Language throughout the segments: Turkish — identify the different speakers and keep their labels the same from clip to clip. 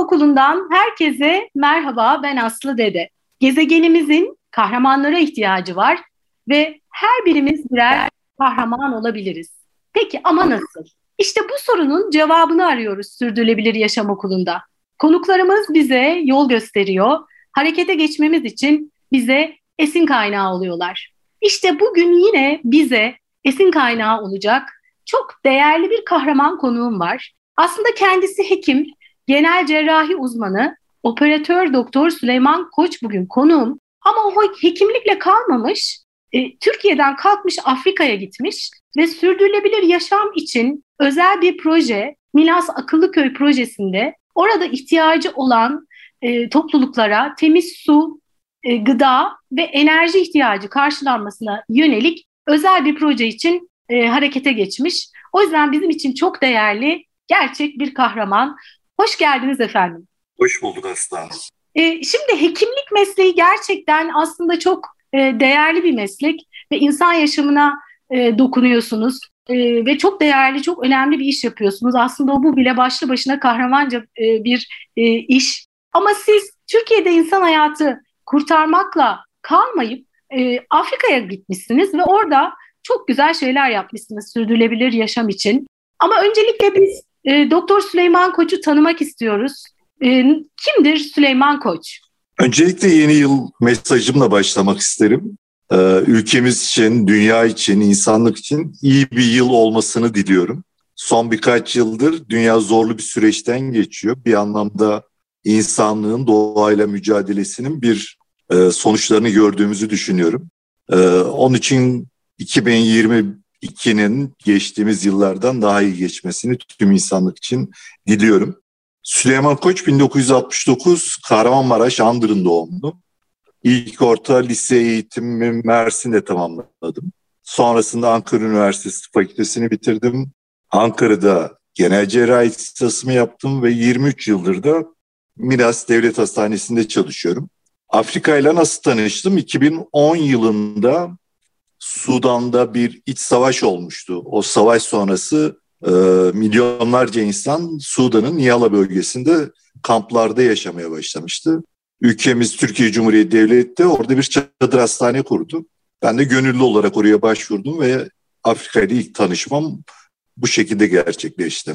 Speaker 1: Okulundan herkese merhaba ben Aslı Dede. Gezegenimizin kahramanlara ihtiyacı var ve her birimiz birer kahraman olabiliriz. Peki ama nasıl? İşte bu sorunun cevabını arıyoruz Sürdürülebilir Yaşam Okulu'nda. Konuklarımız bize yol gösteriyor, harekete geçmemiz için bize esin kaynağı oluyorlar. İşte bugün yine bize esin kaynağı olacak çok değerli bir kahraman konuğum var. Aslında kendisi hekim, genel cerrahi uzmanı, operatör doktor Süleyman Koç bugün konuğum. Ama o hekimlikle kalmamış, e, Türkiye'den kalkmış Afrika'ya gitmiş ve sürdürülebilir yaşam için özel bir proje, Milas Akıllıköy projesinde orada ihtiyacı olan e, topluluklara temiz su, e, gıda ve enerji ihtiyacı karşılanmasına yönelik özel bir proje için e, harekete geçmiş. O yüzden bizim için çok değerli, gerçek bir kahraman. Hoş geldiniz efendim.
Speaker 2: Hoş bulduk Aslan.
Speaker 1: E, şimdi hekimlik mesleği gerçekten aslında çok e, değerli bir meslek ve insan yaşamına e, dokunuyorsunuz e, ve çok değerli, çok önemli bir iş yapıyorsunuz. Aslında bu bile başlı başına kahramanca e, bir e, iş. Ama siz Türkiye'de insan hayatı kurtarmakla kalmayıp e, Afrika'ya gitmişsiniz ve orada çok güzel şeyler yapmışsınız sürdürülebilir yaşam için. Ama öncelikle biz e, Doktor Süleyman Koç'u tanımak istiyoruz. E, kimdir Süleyman Koç?
Speaker 2: Öncelikle yeni yıl mesajımla başlamak isterim. Ee, ülkemiz için, dünya için, insanlık için iyi bir yıl olmasını diliyorum. Son birkaç yıldır dünya zorlu bir süreçten geçiyor. Bir anlamda insanlığın doğayla mücadelesinin bir e, sonuçlarını gördüğümüzü düşünüyorum. E, onun için 2022'nin geçtiğimiz yıllardan daha iyi geçmesini tüm insanlık için diliyorum. Süleyman Koç 1969 Kahramanmaraş Andırın doğumlu. İlk orta lise eğitimimi Mersin'de tamamladım. Sonrasında Ankara Üniversitesi Fakültesini bitirdim. Ankara'da genel cerrahi ihtisasımı yaptım ve 23 yıldır da Milas Devlet Hastanesi'nde çalışıyorum. Afrika ile nasıl tanıştım? 2010 yılında Sudan'da bir iç savaş olmuştu. O savaş sonrası e, milyonlarca insan Sudan'ın Niyala bölgesinde kamplarda yaşamaya başlamıştı. Ülkemiz Türkiye Cumhuriyeti Devleti de orada bir çadır hastane kurdu. Ben de gönüllü olarak oraya başvurdum ve Afrika ile ilk tanışmam bu şekilde gerçekleşti.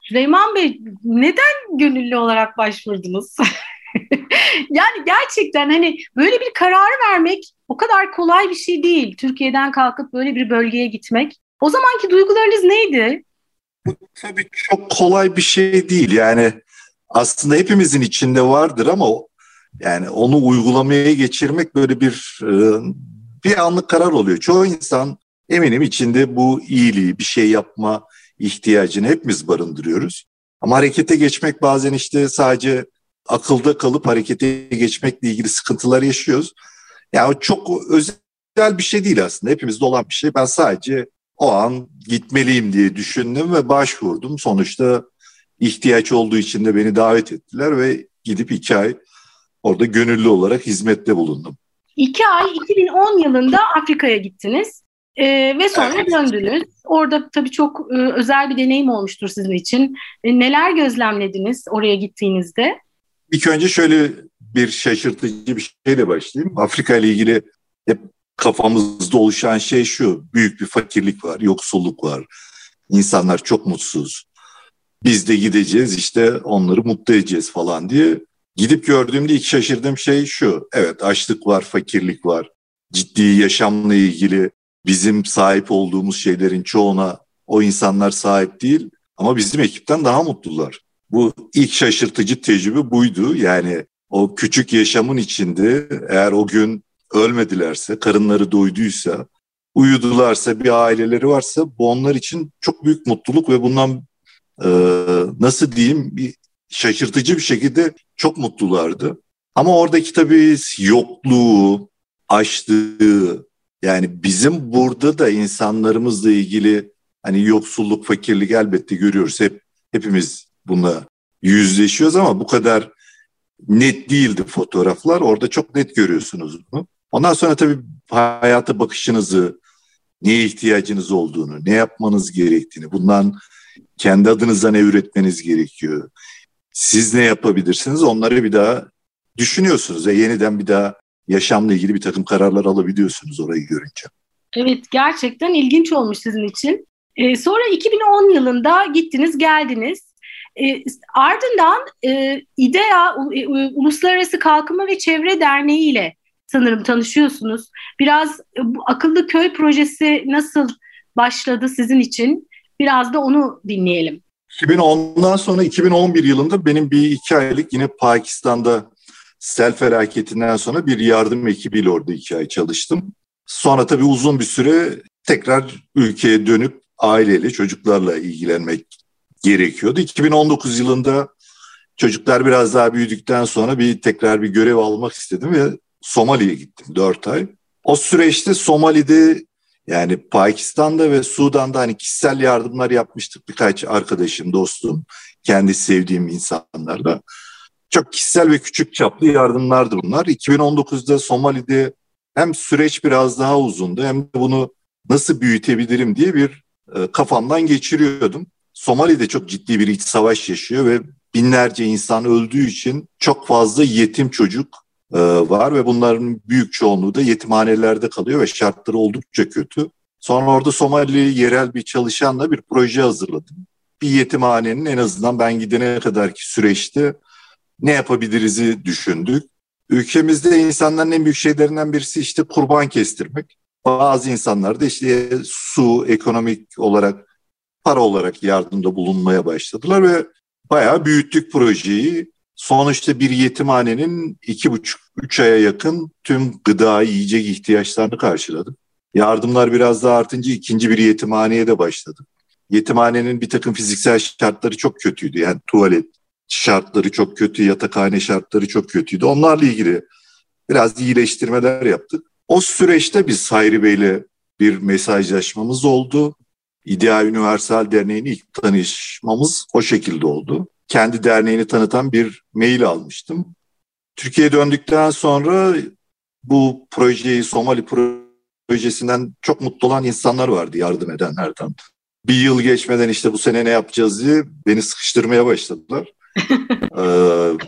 Speaker 1: Süleyman Bey neden gönüllü olarak başvurdunuz? yani gerçekten hani böyle bir kararı vermek o kadar kolay bir şey değil. Türkiye'den kalkıp böyle bir bölgeye gitmek. O zamanki duygularınız neydi?
Speaker 2: Bu tabii çok kolay bir şey değil. Yani aslında hepimizin içinde vardır ama yani onu uygulamaya geçirmek böyle bir e, bir anlık karar oluyor. Çoğu insan eminim içinde bu iyiliği, bir şey yapma ihtiyacını hepimiz barındırıyoruz. Ama harekete geçmek bazen işte sadece akılda kalıp harekete geçmekle ilgili sıkıntılar yaşıyoruz. Yani çok özel bir şey değil aslında. Hepimizde olan bir şey. Ben sadece o an gitmeliyim diye düşündüm ve başvurdum. Sonuçta ihtiyaç olduğu için de beni davet ettiler ve gidip iki ay orada gönüllü olarak hizmette bulundum.
Speaker 1: İki ay 2010 yılında Afrika'ya gittiniz ee, ve sonra evet. döndünüz. Orada tabii çok e, özel bir deneyim olmuştur sizin için. E, neler gözlemlediniz oraya gittiğinizde?
Speaker 2: İlk önce şöyle bir şaşırtıcı bir şeyle başlayayım. Afrika ile ilgili hep kafamızda oluşan şey şu. Büyük bir fakirlik var, yoksulluk var. İnsanlar çok mutsuz. Biz de gideceğiz işte onları mutlu edeceğiz falan diye. Gidip gördüğümde ilk şaşırdığım şey şu. Evet açlık var, fakirlik var. Ciddi yaşamla ilgili bizim sahip olduğumuz şeylerin çoğuna o insanlar sahip değil. Ama bizim ekipten daha mutlular. Bu ilk şaşırtıcı tecrübe buydu. Yani o küçük yaşamın içinde eğer o gün ölmedilerse, karınları doyduysa, uyudularsa, bir aileleri varsa bu onlar için çok büyük mutluluk ve bundan e, nasıl diyeyim bir şaşırtıcı bir şekilde çok mutlulardı. Ama oradaki tabii yokluğu, açlığı yani bizim burada da insanlarımızla ilgili hani yoksulluk, fakirlik elbette görüyoruz. Hep hepimiz bununla yüzleşiyoruz ama bu kadar net değildi fotoğraflar. Orada çok net görüyorsunuz bunu. Ondan sonra tabii hayata bakışınızı, neye ihtiyacınız olduğunu, ne yapmanız gerektiğini, bundan kendi adınıza ne üretmeniz gerekiyor. siz ne yapabilirsiniz onları bir daha düşünüyorsunuz ve yeniden bir daha yaşamla ilgili bir takım kararlar alabiliyorsunuz orayı görünce.
Speaker 1: Evet gerçekten ilginç olmuş sizin için. Ee, sonra 2010 yılında gittiniz geldiniz. Ee, ardından e, İDEA e, Uluslararası Kalkınma ve Çevre Derneği ile sanırım tanışıyorsunuz. Biraz e, bu akıllı köy projesi nasıl başladı sizin için? Biraz da onu dinleyelim.
Speaker 2: 2010'dan sonra 2011 yılında benim bir iki aylık yine Pakistan'da sel felaketinden sonra bir yardım ekibiyle orada iki ay çalıştım. Sonra tabii uzun bir süre tekrar ülkeye dönüp aileyle, çocuklarla ilgilenmek gerekiyordu. 2019 yılında çocuklar biraz daha büyüdükten sonra bir tekrar bir görev almak istedim ve Somali'ye gittim 4 ay. O süreçte Somali'de yani Pakistan'da ve Sudan'da hani kişisel yardımlar yapmıştık birkaç arkadaşım, dostum, kendi sevdiğim insanlarla. Çok kişisel ve küçük çaplı yardımlardı bunlar. 2019'da Somali'de hem süreç biraz daha uzundu hem de bunu nasıl büyütebilirim diye bir e, kafamdan geçiriyordum. Somali'de çok ciddi bir iç savaş yaşıyor ve binlerce insan öldüğü için çok fazla yetim çocuk e, var ve bunların büyük çoğunluğu da yetimhanelerde kalıyor ve şartları oldukça kötü. Sonra orada Somali yerel bir çalışanla bir proje hazırladım. Bir yetimhanenin en azından ben gidene kadarki süreçte ne yapabiliriz'i düşündük. Ülkemizde insanların en büyük şeylerinden birisi işte kurban kestirmek. Bazı insanlar da işte su, ekonomik olarak, para olarak yardımda bulunmaya başladılar ve bayağı büyüttük projeyi. Sonuçta bir yetimhanenin iki buçuk, üç aya yakın tüm gıda, yiyecek ihtiyaçlarını karşıladı. Yardımlar biraz daha artınca ikinci bir yetimhaneye de başladı. Yetimhanenin bir takım fiziksel şartları çok kötüydü. Yani tuvalet şartları çok kötü, yatakhane şartları çok kötüydü. Onlarla ilgili biraz iyileştirmeler yaptık. O süreçte biz Hayri Bey'le bir mesajlaşmamız oldu. İdeal Üniversal Derneği'nin ilk tanışmamız o şekilde oldu. Kendi derneğini tanıtan bir mail almıştım. Türkiye'ye döndükten sonra bu projeyi, Somali projesinden çok mutlu olan insanlar vardı yardım edenlerden. Bir yıl geçmeden işte bu sene ne yapacağız diye beni sıkıştırmaya başladılar. ee,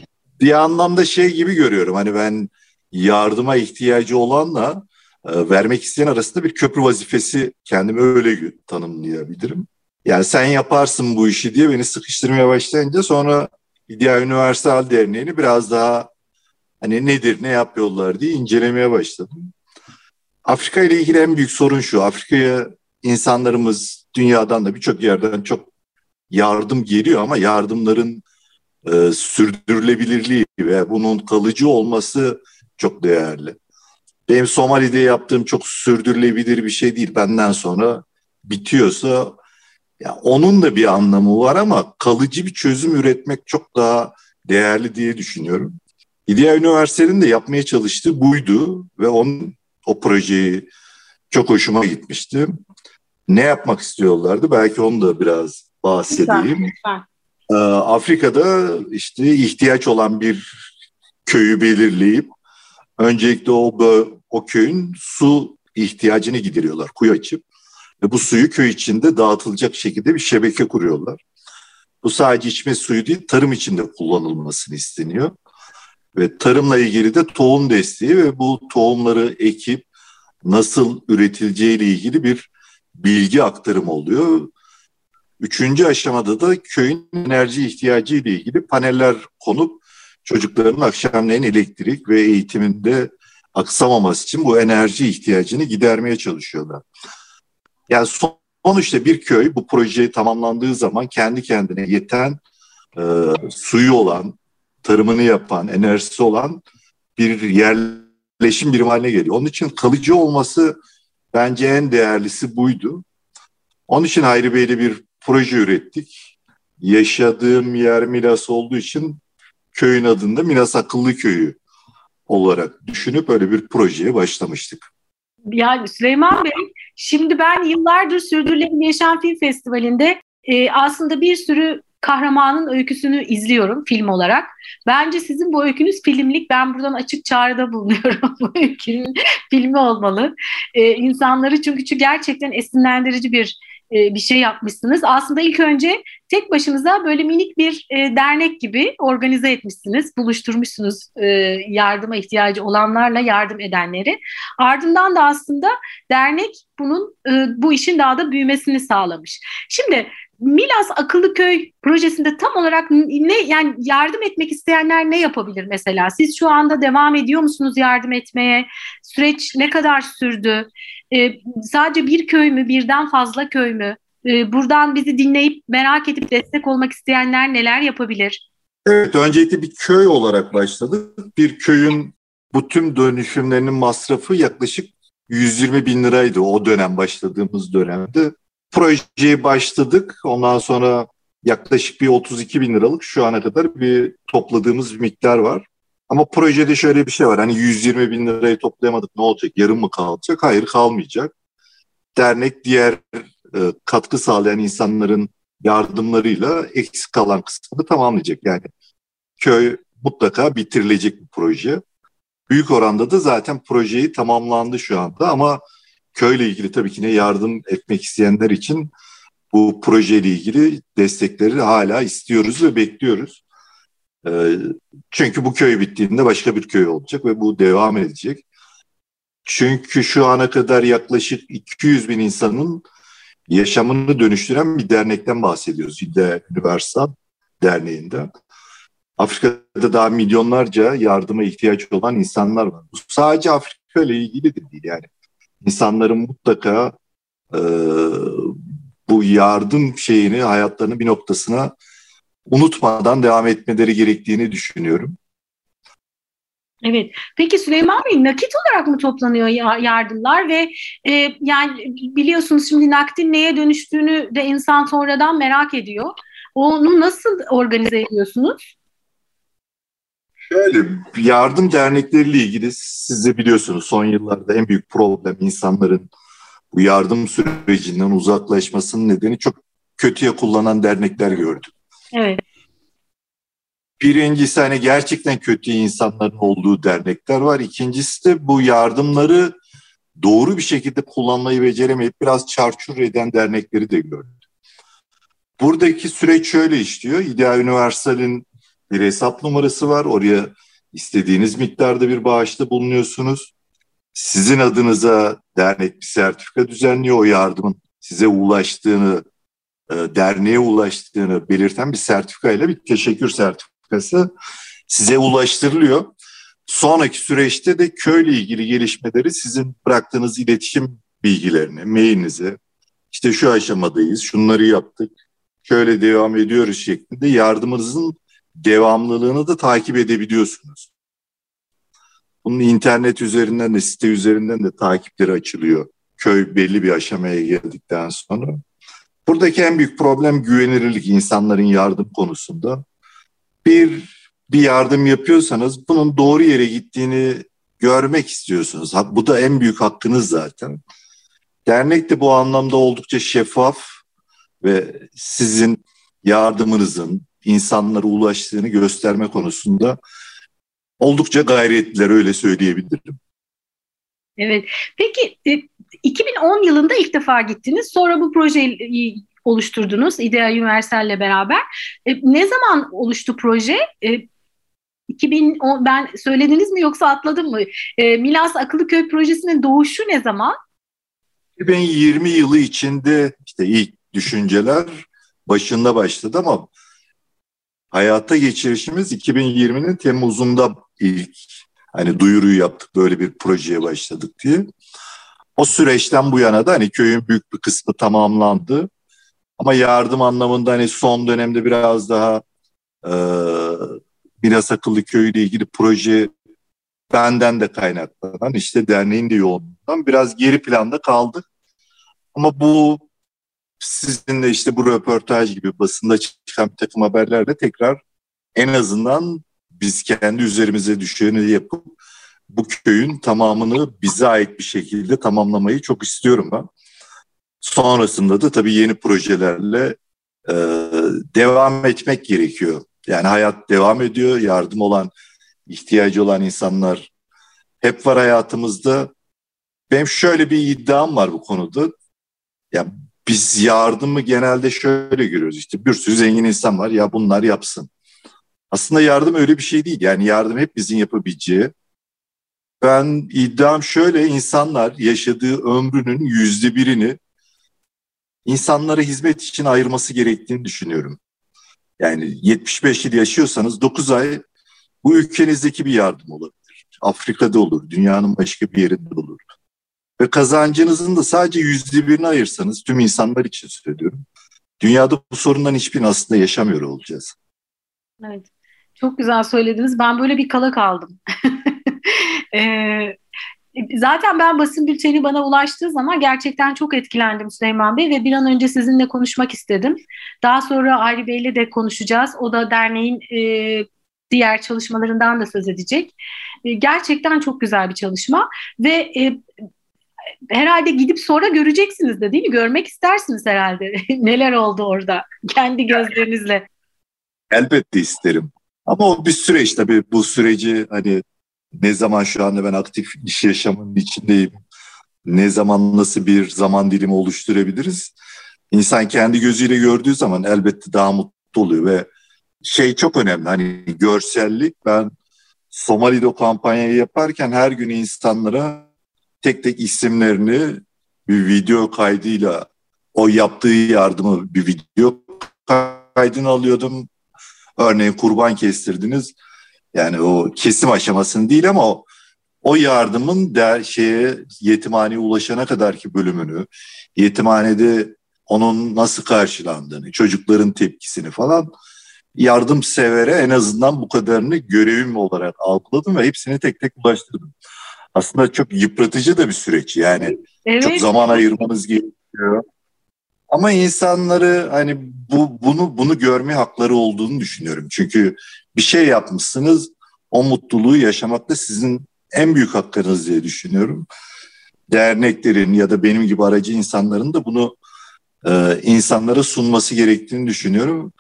Speaker 2: bir anlamda şey gibi görüyorum hani ben yardıma ihtiyacı olanla vermek isteyen arasında bir köprü vazifesi kendimi öyle tanımlayabilirim. Yani sen yaparsın bu işi diye beni sıkıştırmaya başlayınca sonra İdeal Üniversal Derneği'ni biraz daha hani nedir, ne yapıyorlar diye incelemeye başladım. Afrika ile ilgili en büyük sorun şu. Afrika'ya insanlarımız dünyadan da birçok yerden çok yardım geliyor ama yardımların e, sürdürülebilirliği ve bunun kalıcı olması çok değerli. Benim Somali'de yaptığım çok sürdürülebilir bir şey değil. Benden sonra bitiyorsa ya onun da bir anlamı var ama kalıcı bir çözüm üretmek çok daha değerli diye düşünüyorum. İdea Üniversitesi'nin de yapmaya çalıştığı buydu ve onun o projeyi çok hoşuma gitmişti. Ne yapmak istiyorlardı? Belki onu da biraz bahsedeyim. Lütfen, lütfen. Ee, Afrika'da işte ihtiyaç olan bir köyü belirleyip öncelikle o o köyün su ihtiyacını gideriyorlar kuyu açıp ve bu suyu köy içinde dağıtılacak şekilde bir şebeke kuruyorlar. Bu sadece içme suyu değil tarım içinde kullanılmasını isteniyor. Ve tarımla ilgili de tohum desteği ve bu tohumları ekip nasıl üretileceği ile ilgili bir bilgi aktarımı oluyor. Üçüncü aşamada da köyün enerji ihtiyacı ile ilgili paneller konup çocukların akşamleyin elektrik ve eğitiminde aksamaması için bu enerji ihtiyacını gidermeye çalışıyorlar. Yani sonuçta bir köy bu proje tamamlandığı zaman kendi kendine yeten e, suyu olan, tarımını yapan, enerjisi olan bir yerleşim birimi haline geliyor. Onun için kalıcı olması bence en değerlisi buydu. Onun için Hayri Bey'le bir proje ürettik. Yaşadığım yer Milas olduğu için köyün adında Milas Akıllı Köyü olarak düşünüp öyle bir projeye başlamıştık.
Speaker 1: Yani Süleyman Bey, şimdi ben yıllardır Sürdürülebilir Yaşam Film Festivali'nde e, aslında bir sürü kahramanın öyküsünü izliyorum film olarak. Bence sizin bu öykünüz filmlik. Ben buradan açık çağrıda bulunuyorum. bu öykünün filmi olmalı. Ee, insanları çünkü gerçekten esinlendirici bir e, bir şey yapmışsınız. Aslında ilk önce tek başınıza böyle minik bir e, dernek gibi organize etmişsiniz, buluşturmuşsunuz e, yardıma ihtiyacı olanlarla yardım edenleri. Ardından da aslında dernek bunun e, bu işin daha da büyümesini sağlamış. Şimdi Milas Akıllı Köy projesinde tam olarak ne yani yardım etmek isteyenler ne yapabilir mesela? Siz şu anda devam ediyor musunuz yardım etmeye? Süreç ne kadar sürdü? Ee, sadece bir köy mü, birden fazla köy mü? Ee, buradan bizi dinleyip merak edip destek olmak isteyenler neler yapabilir?
Speaker 2: Evet, öncelikle bir köy olarak başladık. Bir köyün bu tüm dönüşümlerinin masrafı yaklaşık 120 bin liraydı o dönem başladığımız dönemde. Projeye başladık. Ondan sonra yaklaşık bir 32 bin liralık şu ana kadar bir topladığımız bir miktar var. Ama projede şöyle bir şey var. Hani 120 bin lirayı toplayamadık ne olacak? Yarım mı kalacak? Hayır kalmayacak. Dernek diğer e, katkı sağlayan insanların yardımlarıyla eksik kalan kısmını tamamlayacak. Yani köy mutlaka bitirilecek bir proje. Büyük oranda da zaten projeyi tamamlandı şu anda ama köyle ilgili tabii ki ne yardım etmek isteyenler için bu projeyle ilgili destekleri hala istiyoruz ve bekliyoruz. Ee, çünkü bu köy bittiğinde başka bir köy olacak ve bu devam edecek. Çünkü şu ana kadar yaklaşık 200 bin insanın yaşamını dönüştüren bir dernekten bahsediyoruz. İddia Universal Derneği'nden. Afrika'da daha milyonlarca yardıma ihtiyaç olan insanlar var. Bu sadece Afrika ile ilgili de değil yani insanların mutlaka e, bu yardım şeyini hayatlarının bir noktasına unutmadan devam etmeleri gerektiğini düşünüyorum.
Speaker 1: Evet. Peki Süleyman Bey nakit olarak mı toplanıyor yardımlar ve e, yani biliyorsunuz şimdi nakdin neye dönüştüğünü de insan sonradan merak ediyor. Onu nasıl organize ediyorsunuz?
Speaker 2: Şöyle yardım dernekleriyle ilgili siz de biliyorsunuz son yıllarda en büyük problem insanların bu yardım sürecinden uzaklaşmasının nedeni çok kötüye kullanan dernekler gördük.
Speaker 1: Evet.
Speaker 2: Birincisi hani gerçekten kötü insanların olduğu dernekler var. İkincisi de bu yardımları doğru bir şekilde kullanmayı beceremeyip biraz çarçur eden dernekleri de gördük. Buradaki süreç şöyle işliyor. İdea Universal'in bir hesap numarası var. Oraya istediğiniz miktarda bir bağışta bulunuyorsunuz. Sizin adınıza dernek bir sertifika düzenliyor. O yardımın size ulaştığını, e, derneğe ulaştığını belirten bir sertifika ile bir teşekkür sertifikası size ulaştırılıyor. Sonraki süreçte de köyle ilgili gelişmeleri sizin bıraktığınız iletişim bilgilerini, mailinize, işte şu aşamadayız, şunları yaptık, şöyle devam ediyoruz şeklinde yardımınızın devamlılığını da takip edebiliyorsunuz. Bunun internet üzerinden de site üzerinden de takipleri açılıyor. Köy belli bir aşamaya geldikten sonra. Buradaki en büyük problem güvenilirlik insanların yardım konusunda. Bir bir yardım yapıyorsanız bunun doğru yere gittiğini görmek istiyorsunuz. Bu da en büyük hakkınız zaten. Dernek de bu anlamda oldukça şeffaf ve sizin yardımınızın, insanlara ulaştığını gösterme konusunda oldukça gayretliler öyle söyleyebilirim.
Speaker 1: Evet. Peki 2010 e, yılında ilk defa gittiniz. Sonra bu projeyi oluşturdunuz İdea Universal'le beraber. E, ne zaman oluştu proje? 2010 e, ben söylediniz mi yoksa atladım mı? Milas Akıllı Köy projesinin doğuşu ne zaman?
Speaker 2: 2020 yılı içinde işte ilk düşünceler başında başladı ama hayata geçirişimiz 2020'nin Temmuz'unda ilk hani duyuruyu yaptık böyle bir projeye başladık diye. O süreçten bu yana da hani köyün büyük bir kısmı tamamlandı. Ama yardım anlamında hani son dönemde biraz daha e, biraz akıllı köyüyle ilgili proje benden de kaynaklanan işte derneğin de yoğunluğundan biraz geri planda kaldık. Ama bu sizinle işte bu röportaj gibi basında çıkan bir takım haberlerle tekrar en azından biz kendi üzerimize düşeni yapıp bu köyün tamamını bize ait bir şekilde tamamlamayı çok istiyorum ben. Sonrasında da tabii yeni projelerle e, devam etmek gerekiyor. Yani hayat devam ediyor, yardım olan, ihtiyacı olan insanlar hep var hayatımızda. Benim şöyle bir iddiam var bu konuda. Ya biz yardımı genelde şöyle görüyoruz işte bir sürü zengin insan var ya bunlar yapsın. Aslında yardım öyle bir şey değil. Yani yardım hep bizim yapabileceği. Ben iddiam şöyle insanlar yaşadığı ömrünün yüzde birini insanlara hizmet için ayırması gerektiğini düşünüyorum. Yani 75 yıl yaşıyorsanız 9 ay bu ülkenizdeki bir yardım olabilir. Afrika'da olur, dünyanın başka bir yerinde olur. Ve kazancınızın da sadece yüzde birini ayırsanız tüm insanlar için söylüyorum. Dünyada bu sorundan hiçbirini aslında yaşamıyor olacağız.
Speaker 1: Evet. Çok güzel söylediniz. Ben böyle bir kala kaldım. ee, zaten ben basın bülteni bana ulaştığı zaman gerçekten çok etkilendim Süleyman Bey ve bir an önce sizinle konuşmak istedim. Daha sonra Ayri Bey'le de konuşacağız. O da derneğin e, diğer çalışmalarından da söz edecek. E, gerçekten çok güzel bir çalışma ve e, herhalde gidip sonra göreceksiniz de değil mi? Görmek istersiniz herhalde. Neler oldu orada kendi gözlerinizle.
Speaker 2: Elbette isterim. Ama o bir süreç tabii bu süreci hani ne zaman şu anda ben aktif iş yaşamının içindeyim, ne zaman nasıl bir zaman dilimi oluşturabiliriz? İnsan kendi gözüyle gördüğü zaman elbette daha mutlu oluyor ve şey çok önemli hani görsellik ben Somali'de kampanyayı yaparken her gün insanlara tek tek isimlerini bir video kaydıyla o yaptığı yardımı bir video kaydını alıyordum. Örneğin kurban kestirdiniz. Yani o kesim aşamasını değil ama o, o yardımın der, şeye yetimhaneye ulaşana kadar ki bölümünü, yetimhanede onun nasıl karşılandığını, çocukların tepkisini falan yardımsevere en azından bu kadarını görevim olarak algıladım ve hepsini tek tek ulaştırdım. Aslında çok yıpratıcı da bir süreç yani. Evet. Çok zaman ayırmanız gerekiyor. Ama insanları hani bu bunu bunu görme hakları olduğunu düşünüyorum. Çünkü bir şey yapmışsınız, o mutluluğu yaşamak da sizin en büyük hakkınız diye düşünüyorum. Derneklerin ya da benim gibi aracı insanların da bunu e, insanlara sunması gerektiğini düşünüyorum.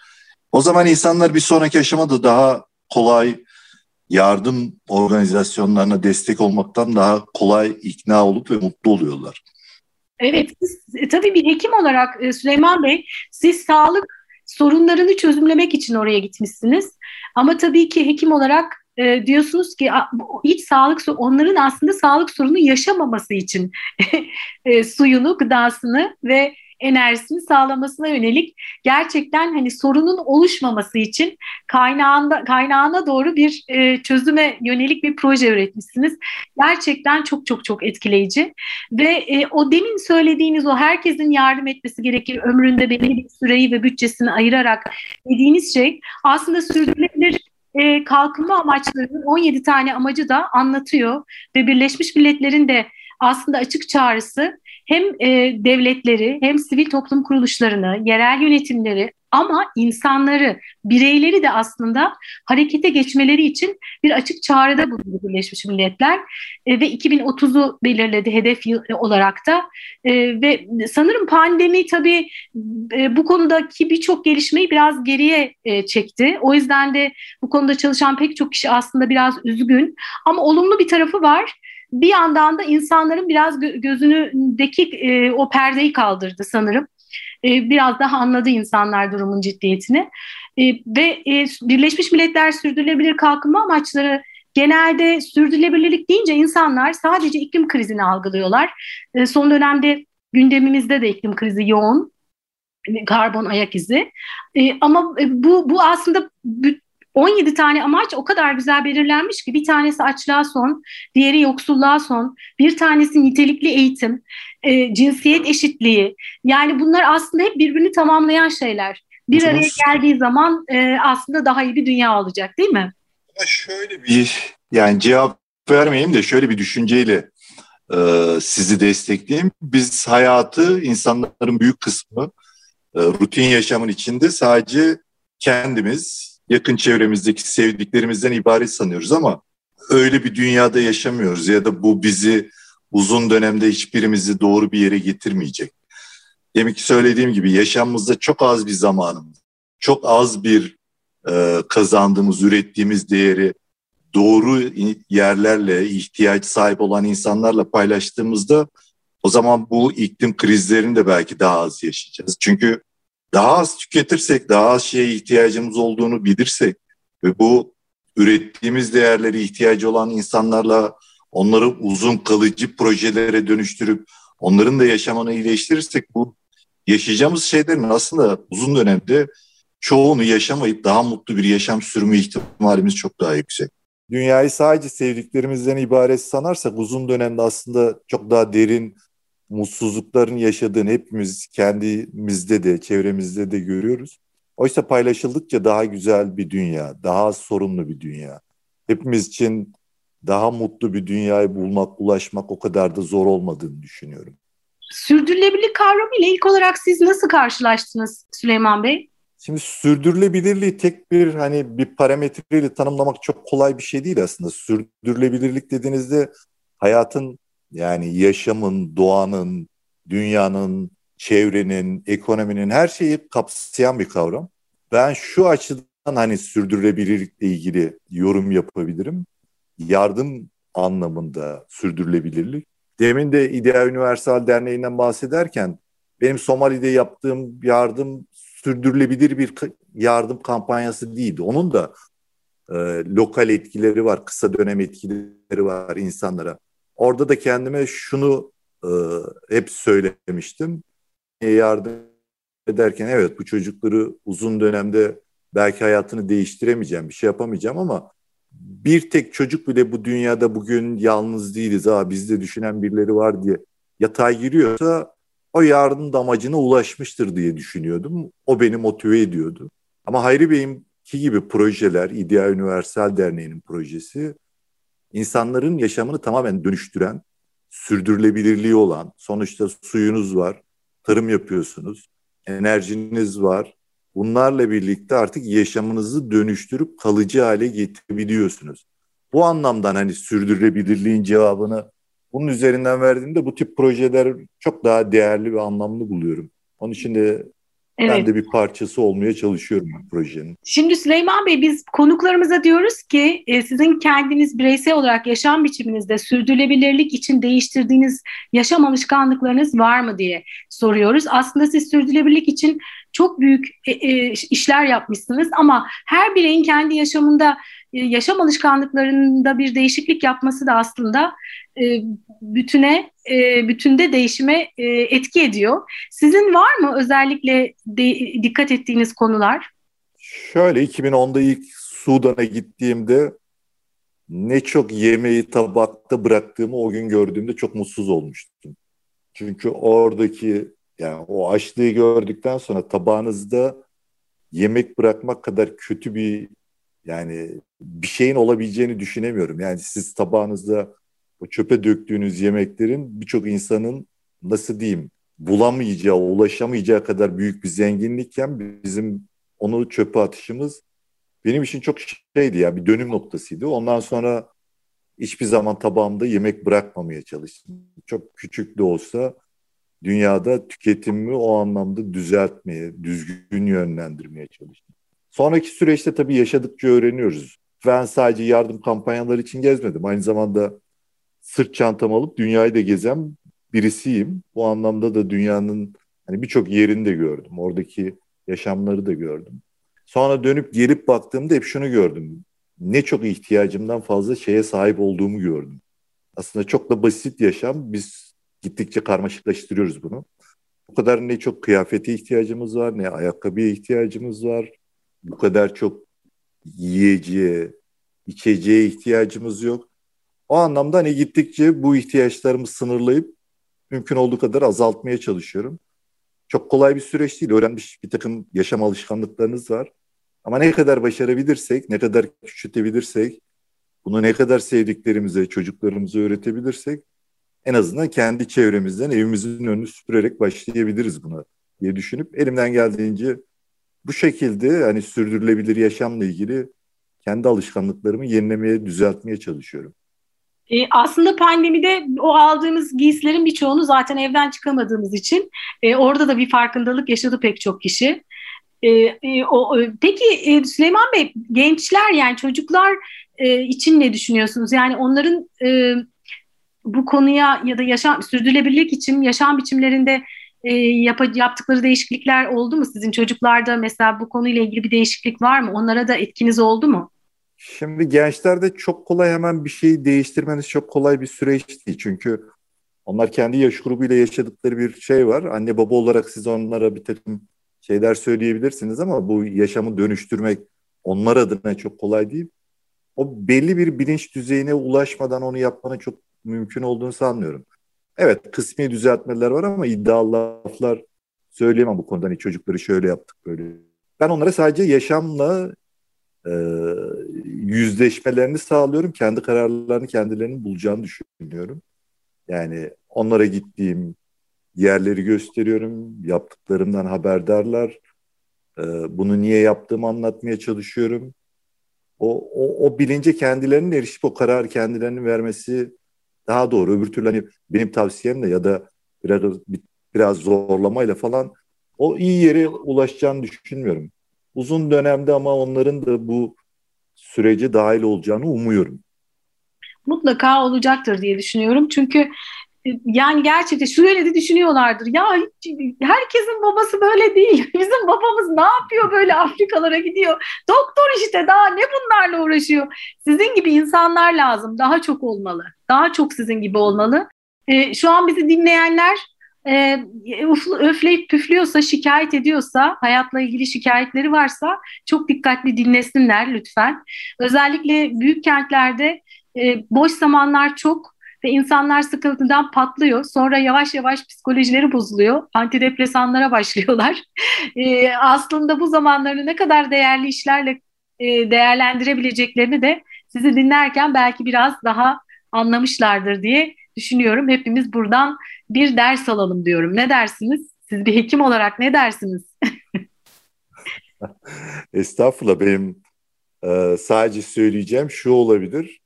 Speaker 2: O zaman insanlar bir sonraki aşamada daha kolay yardım organizasyonlarına destek olmaktan daha kolay ikna olup ve mutlu oluyorlar.
Speaker 1: Evet, siz, e, tabii bir hekim olarak e, Süleyman Bey, siz sağlık sorunlarını çözümlemek için oraya gitmişsiniz. Ama tabii ki hekim olarak e, diyorsunuz ki hiç sağlık onların aslında sağlık sorunu yaşamaması için e, suyunu, gıdasını ve enerjisini sağlamasına yönelik gerçekten hani sorunun oluşmaması için kaynağında kaynağına doğru bir e, çözüme yönelik bir proje üretmişsiniz. Gerçekten çok çok çok etkileyici ve e, o demin söylediğiniz o herkesin yardım etmesi gerekir ömründe belli bir süreyi ve bütçesini ayırarak dediğiniz şey aslında sürdürülebilir e, kalkınma amaçlarının 17 tane amacı da anlatıyor ve Birleşmiş Milletler'in de aslında açık çağrısı hem e, devletleri hem sivil toplum kuruluşlarını, yerel yönetimleri ama insanları, bireyleri de aslında harekete geçmeleri için bir açık çağrıda bulundu Birleşmiş Milletler. E, ve 2030'u belirledi hedef yıl olarak da. E, ve sanırım pandemi tabii e, bu konudaki birçok gelişmeyi biraz geriye e, çekti. O yüzden de bu konuda çalışan pek çok kişi aslında biraz üzgün. Ama olumlu bir tarafı var bir yandan da insanların biraz gözünündeki e, o perdeyi kaldırdı sanırım. E, biraz daha anladı insanlar durumun ciddiyetini. E, ve e, Birleşmiş Milletler Sürdürülebilir Kalkınma Amaçları genelde sürdürülebilirlik deyince insanlar sadece iklim krizini algılıyorlar. E, son dönemde gündemimizde de iklim krizi yoğun karbon ayak izi. E, ama e, bu bu aslında 17 tane amaç o kadar güzel belirlenmiş ki bir tanesi açlığa son, diğeri yoksulluğa son, bir tanesi nitelikli eğitim, e, cinsiyet eşitliği. Yani bunlar aslında hep birbirini tamamlayan şeyler. Bir araya geldiği zaman e, aslında daha iyi bir dünya olacak değil mi?
Speaker 2: Şöyle bir yani cevap vermeyeyim de şöyle bir düşünceyle e, sizi destekleyeyim. Biz hayatı insanların büyük kısmı e, rutin yaşamın içinde sadece kendimiz yakın çevremizdeki sevdiklerimizden ibaret sanıyoruz ama öyle bir dünyada yaşamıyoruz ya da bu bizi uzun dönemde hiçbirimizi doğru bir yere getirmeyecek. Demek ki söylediğim gibi yaşamımızda çok az bir zamanımız, çok az bir e, kazandığımız, ürettiğimiz değeri doğru yerlerle, ihtiyaç sahip olan insanlarla paylaştığımızda
Speaker 3: O zaman bu iklim krizlerini de belki daha az yaşayacağız. Çünkü daha az tüketirsek, daha az şeye ihtiyacımız olduğunu bilirsek ve bu ürettiğimiz değerleri ihtiyacı olan insanlarla onları uzun kalıcı projelere dönüştürüp onların da yaşamını iyileştirirsek bu yaşayacağımız şeylerin aslında uzun dönemde çoğunu yaşamayıp daha mutlu bir yaşam sürme ihtimalimiz çok daha yüksek.
Speaker 2: Dünyayı sadece sevdiklerimizden ibaret sanarsak uzun dönemde aslında çok daha derin mutsuzlukların yaşadığını hepimiz kendimizde de çevremizde de görüyoruz. Oysa paylaşıldıkça daha güzel bir dünya, daha sorunlu bir dünya. Hepimiz için daha mutlu bir dünyayı bulmak, ulaşmak o kadar da zor olmadığını düşünüyorum.
Speaker 1: Sürdürülebilirlik kavramı ile ilk olarak siz nasıl karşılaştınız Süleyman Bey?
Speaker 2: Şimdi sürdürülebilirliği tek bir hani bir parametreyle tanımlamak çok kolay bir şey değil aslında. Sürdürülebilirlik dediğinizde hayatın yani yaşamın, doğanın, dünyanın, çevrenin, ekonominin her şeyi kapsayan bir kavram. Ben şu açıdan hani sürdürülebilirlikle ilgili yorum yapabilirim. Yardım anlamında sürdürülebilirlik. Demin de İdea Universal Derneği'nden bahsederken benim Somali'de yaptığım yardım sürdürülebilir bir yardım kampanyası değildi. Onun da e, lokal etkileri var, kısa dönem etkileri var insanlara. Orada da kendime şunu e, hep söylemiştim. Yardım ederken evet bu çocukları uzun dönemde belki hayatını değiştiremeyeceğim, bir şey yapamayacağım ama bir tek çocuk bile bu dünyada bugün yalnız değiliz. Ha bizde düşünen birileri var diye yatay giriyorsa o yardım amacına ulaşmıştır diye düşünüyordum. O beni motive ediyordu. Ama Hayri Bey'in ki gibi projeler, İdea Üniversal Derneği'nin projesi insanların yaşamını tamamen dönüştüren, sürdürülebilirliği olan, sonuçta suyunuz var, tarım yapıyorsunuz, enerjiniz var. Bunlarla birlikte artık yaşamınızı dönüştürüp kalıcı hale getirebiliyorsunuz. Bu anlamdan hani sürdürülebilirliğin cevabını bunun üzerinden verdiğimde bu tip projeler çok daha değerli ve anlamlı buluyorum. Onun için de Evet. Ben de bir parçası olmaya çalışıyorum bu projenin.
Speaker 1: Şimdi Süleyman Bey biz konuklarımıza diyoruz ki e, sizin kendiniz bireysel olarak yaşam biçiminizde sürdürülebilirlik için değiştirdiğiniz yaşam alışkanlıklarınız var mı diye soruyoruz. Aslında siz sürdürülebilirlik için çok büyük e, e, işler yapmışsınız ama her bireyin kendi yaşamında e, yaşam alışkanlıklarında bir değişiklik yapması da aslında bütüne bütünde değişime etki ediyor. Sizin var mı özellikle dikkat ettiğiniz konular?
Speaker 2: Şöyle 2010'da ilk Sudan'a gittiğimde ne çok yemeği tabakta bıraktığımı o gün gördüğümde çok mutsuz olmuştum. Çünkü oradaki yani o açlığı gördükten sonra tabağınızda yemek bırakmak kadar kötü bir yani bir şeyin olabileceğini düşünemiyorum. Yani siz tabağınızda o çöpe döktüğünüz yemeklerin birçok insanın nasıl diyeyim bulamayacağı, ulaşamayacağı kadar büyük bir zenginlikken bizim onu çöpe atışımız benim için çok şeydi ya bir dönüm noktasıydı. Ondan sonra hiçbir zaman tabağımda yemek bırakmamaya çalıştım. Çok küçük de olsa dünyada tüketimimi o anlamda düzeltmeye, düzgün yönlendirmeye çalıştım. Sonraki süreçte tabii yaşadıkça öğreniyoruz. Ben sadece yardım kampanyaları için gezmedim. Aynı zamanda sırt çantamı alıp dünyayı da gezen birisiyim. Bu anlamda da dünyanın hani birçok yerini de gördüm. Oradaki yaşamları da gördüm. Sonra dönüp gelip baktığımda hep şunu gördüm. Ne çok ihtiyacımdan fazla şeye sahip olduğumu gördüm. Aslında çok da basit yaşam. Biz gittikçe karmaşıklaştırıyoruz bunu. Bu kadar ne çok kıyafete ihtiyacımız var, ne ayakkabıya ihtiyacımız var. Bu kadar çok yiyeceğe, içeceğe ihtiyacımız yok. O anlamda hani gittikçe bu ihtiyaçlarımı sınırlayıp mümkün olduğu kadar azaltmaya çalışıyorum. Çok kolay bir süreç değil. Öğrenmiş bir takım yaşam alışkanlıklarınız var. Ama ne kadar başarabilirsek, ne kadar küçültebilirsek, bunu ne kadar sevdiklerimize, çocuklarımıza öğretebilirsek en azından kendi çevremizden evimizin önünü süpürerek başlayabiliriz buna diye düşünüp elimden geldiğince bu şekilde hani sürdürülebilir yaşamla ilgili kendi alışkanlıklarımı yenilemeye, düzeltmeye çalışıyorum.
Speaker 1: E, aslında pandemide o aldığımız giysilerin birçoğunu zaten evden çıkamadığımız için e, orada da bir farkındalık yaşadı pek çok kişi. E, e, o, peki e, Süleyman Bey gençler yani çocuklar e, için ne düşünüyorsunuz? Yani onların e, bu konuya ya da yaşam sürdürülebilirlik için yaşam biçimlerinde e, yap, yaptıkları değişiklikler oldu mu? Sizin çocuklarda mesela bu konuyla ilgili bir değişiklik var mı? Onlara da etkiniz oldu mu?
Speaker 2: Şimdi gençlerde çok kolay hemen bir şeyi değiştirmeniz çok kolay bir süreç değil. Çünkü onlar kendi yaş grubuyla yaşadıkları bir şey var. Anne baba olarak siz onlara bir takım şeyler söyleyebilirsiniz ama bu yaşamı dönüştürmek onlar adına çok kolay değil. O belli bir bilinç düzeyine ulaşmadan onu yapmanın çok mümkün olduğunu sanmıyorum. Evet kısmi düzeltmeler var ama iddialı laflar söyleyemem bu konuda. Hani çocukları şöyle yaptık böyle. Ben onlara sadece yaşamla e, yüzleşmelerini sağlıyorum. Kendi kararlarını kendilerinin bulacağını düşünüyorum. Yani onlara gittiğim yerleri gösteriyorum. Yaptıklarımdan haberdarlar. E, bunu niye yaptığımı anlatmaya çalışıyorum. O, o, o bilince kendilerinin erişip o kararı kendilerinin vermesi daha doğru. Öbür türlü hani benim tavsiyem de ya da biraz biraz zorlamayla falan o iyi yere ulaşacağını düşünmüyorum. Uzun dönemde ama onların da bu sürece dahil olacağını umuyorum.
Speaker 1: Mutlaka olacaktır diye düşünüyorum. Çünkü yani gerçekten şöyle de düşünüyorlardır. Ya herkesin babası böyle değil. Bizim babamız ne yapıyor böyle Afrikalara gidiyor. Doktor işte daha ne bunlarla uğraşıyor. Sizin gibi insanlar lazım. Daha çok olmalı. Daha çok sizin gibi olmalı. Ee, şu an bizi dinleyenler e, öfleyip püflüyorsa, şikayet ediyorsa, hayatla ilgili şikayetleri varsa çok dikkatli dinlesinler lütfen. Özellikle büyük kentlerde e, boş zamanlar çok ve insanlar sıkıntıdan patlıyor. Sonra yavaş yavaş psikolojileri bozuluyor. Antidepresanlara başlıyorlar. E, aslında bu zamanlarını ne kadar değerli işlerle e, değerlendirebileceklerini de sizi dinlerken belki biraz daha anlamışlardır diye düşünüyorum. Hepimiz buradan bir ders alalım diyorum. Ne dersiniz? Siz bir hekim olarak ne dersiniz?
Speaker 2: Estağfurullah benim e, sadece söyleyeceğim şu olabilir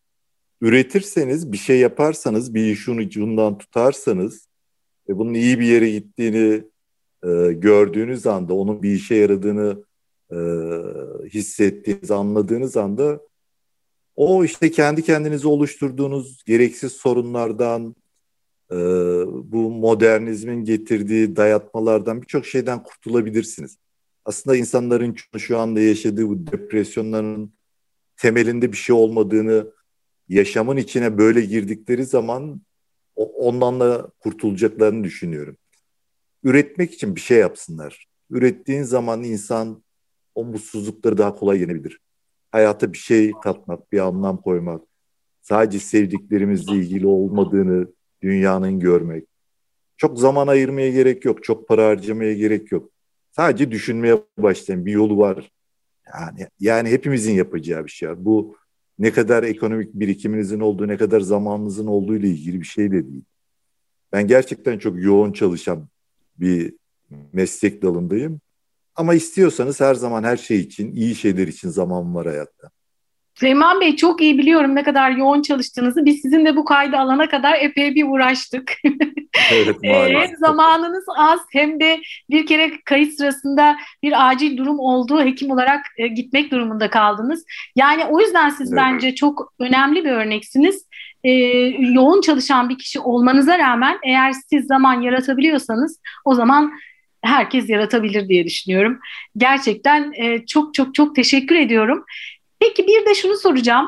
Speaker 2: üretirseniz, bir şey yaparsanız, bir işin ucundan tutarsanız ve bunun iyi bir yere gittiğini e, gördüğünüz anda, onun bir işe yaradığını e, hissettiğiniz, anladığınız anda o işte kendi kendinize oluşturduğunuz gereksiz sorunlardan, e, bu modernizmin getirdiği dayatmalardan birçok şeyden kurtulabilirsiniz. Aslında insanların şu anda yaşadığı bu depresyonların temelinde bir şey olmadığını yaşamın içine böyle girdikleri zaman ondan da kurtulacaklarını düşünüyorum. Üretmek için bir şey yapsınlar. Ürettiğin zaman insan o mutsuzlukları daha kolay yenebilir. Hayata bir şey katmak, bir anlam koymak, sadece sevdiklerimizle ilgili olmadığını dünyanın görmek. Çok zaman ayırmaya gerek yok, çok para harcamaya gerek yok. Sadece düşünmeye başlayın, bir yolu var. Yani yani hepimizin yapacağı bir şey. Bu ne kadar ekonomik birikiminizin olduğu, ne kadar zamanınızın olduğu ile ilgili bir şey de değil. Ben gerçekten çok yoğun çalışan bir meslek dalındayım. Ama istiyorsanız her zaman her şey için, iyi şeyler için zaman var hayatta.
Speaker 1: Süleyman Bey çok iyi biliyorum ne kadar yoğun çalıştığınızı. Biz sizinle bu kaydı alana kadar epey bir uğraştık. Evet hem zamanınız az hem de bir kere kayıt sırasında bir acil durum oldu. Hekim olarak e, gitmek durumunda kaldınız. Yani o yüzden siz evet. bence çok önemli bir örneksiniz. Ee, yoğun çalışan bir kişi olmanıza rağmen eğer siz zaman yaratabiliyorsanız o zaman herkes yaratabilir diye düşünüyorum. Gerçekten e, çok çok çok teşekkür ediyorum. Peki bir de şunu soracağım.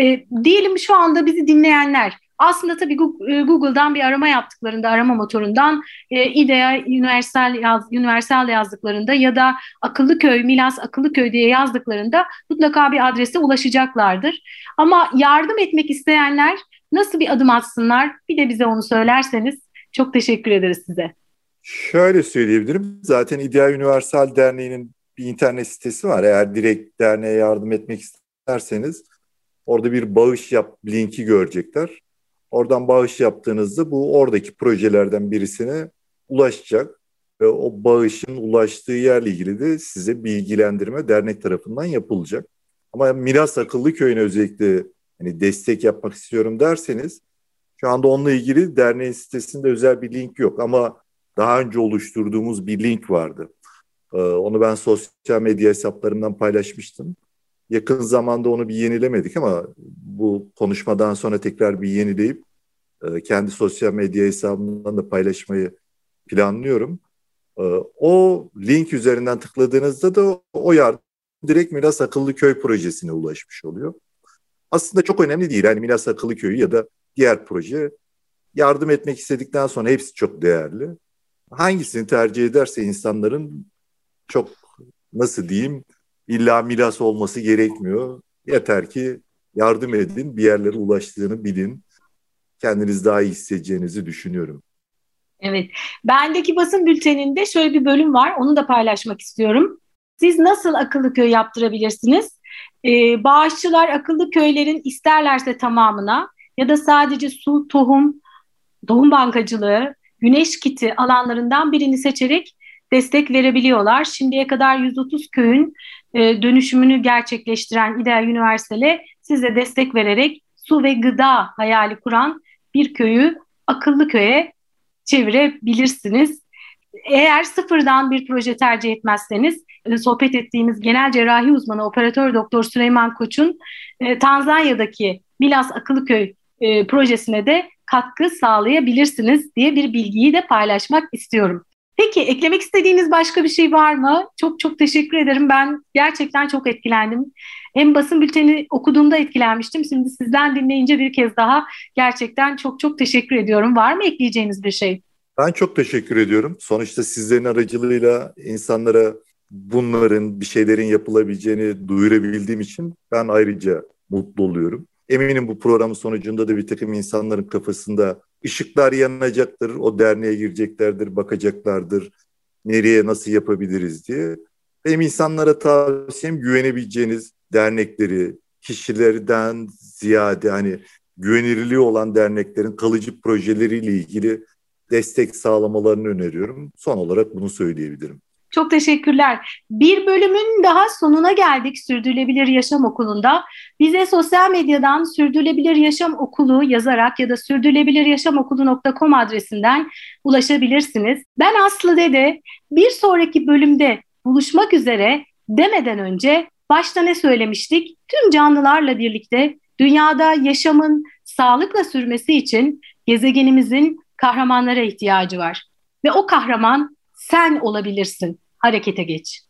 Speaker 1: E, diyelim şu anda bizi dinleyenler aslında tabii e, Google'dan bir arama yaptıklarında, arama motorundan e, IDEA Universal, yaz, Universal yazdıklarında ya da Akıllıköy, Milas Akıllıköy diye yazdıklarında mutlaka bir adrese ulaşacaklardır. Ama yardım etmek isteyenler nasıl bir adım atsınlar? Bir de bize onu söylerseniz çok teşekkür ederiz size.
Speaker 2: Şöyle söyleyebilirim. Zaten İDEA Universal Derneği'nin bir internet sitesi var. Eğer direkt derneğe yardım etmek isterseniz orada bir bağış yap linki görecekler. Oradan bağış yaptığınızda bu oradaki projelerden birisine ulaşacak ve o bağışın ulaştığı yerle ilgili de size bilgilendirme dernek tarafından yapılacak. Ama Miras Akıllı Köyü'ne özellikle hani destek yapmak istiyorum derseniz şu anda onunla ilgili derneğin sitesinde özel bir link yok ama daha önce oluşturduğumuz bir link vardı. Ee, onu ben sosyal medya hesaplarımdan paylaşmıştım. Yakın zamanda onu bir yenilemedik ama bu konuşmadan sonra tekrar bir yenileyip e, kendi sosyal medya hesabımdan da paylaşmayı planlıyorum. E, o link üzerinden tıkladığınızda da o yardım direkt Milas Akıllı Köy projesine ulaşmış oluyor. Aslında çok önemli değil. Yani Milas Akıllı Köyü ya da diğer proje yardım etmek istedikten sonra hepsi çok değerli. Hangisini tercih ederse insanların çok nasıl diyeyim illa miras olması gerekmiyor. Yeter ki yardım edin, bir yerlere ulaştığını bilin. Kendiniz daha iyi hissedeceğinizi düşünüyorum.
Speaker 1: Evet. Bendeki basın bülteninde şöyle bir bölüm var. Onu da paylaşmak istiyorum. Siz nasıl akıllı köy yaptırabilirsiniz? Ee, bağışçılar akıllı köylerin isterlerse tamamına ya da sadece su, tohum, tohum bankacılığı, güneş kiti alanlarından birini seçerek destek verebiliyorlar. Şimdiye kadar 130 köyün e, dönüşümünü gerçekleştiren İdeal Üniversiteli size destek vererek su ve gıda hayali kuran bir köyü akıllı köye çevirebilirsiniz. Eğer sıfırdan bir proje tercih etmezseniz e, sohbet ettiğimiz genel cerrahi uzmanı operatör doktor Süleyman Koç'un e, Tanzanya'daki Milas Akıllıköy e, projesine de katkı sağlayabilirsiniz diye bir bilgiyi de paylaşmak istiyorum. Peki eklemek istediğiniz başka bir şey var mı? Çok çok teşekkür ederim. Ben gerçekten çok etkilendim. Hem basın bülteni okuduğumda etkilenmiştim. Şimdi sizden dinleyince bir kez daha gerçekten çok çok teşekkür ediyorum. Var mı ekleyeceğiniz bir şey?
Speaker 2: Ben çok teşekkür ediyorum. Sonuçta sizlerin aracılığıyla insanlara bunların bir şeylerin yapılabileceğini duyurabildiğim için ben ayrıca mutlu oluyorum. Eminim bu programın sonucunda da bir takım insanların kafasında ışıklar yanacaktır, o derneğe gireceklerdir, bakacaklardır, nereye nasıl yapabiliriz diye. Benim insanlara tavsiyem güvenebileceğiniz dernekleri, kişilerden ziyade hani güvenirliği olan derneklerin kalıcı projeleriyle ilgili destek sağlamalarını öneriyorum. Son olarak bunu söyleyebilirim.
Speaker 1: Çok teşekkürler. Bir bölümün daha sonuna geldik Sürdürülebilir Yaşam Okulu'nda. Bize sosyal medyadan Sürdürülebilir Yaşam Okulu yazarak ya da sürdürülebiliryaşamokulu.com adresinden ulaşabilirsiniz. Ben Aslı Dede. Bir sonraki bölümde buluşmak üzere demeden önce başta ne söylemiştik? Tüm canlılarla birlikte dünyada yaşamın sağlıkla sürmesi için gezegenimizin kahramanlara ihtiyacı var. Ve o kahraman sen olabilirsin. Harekete geç.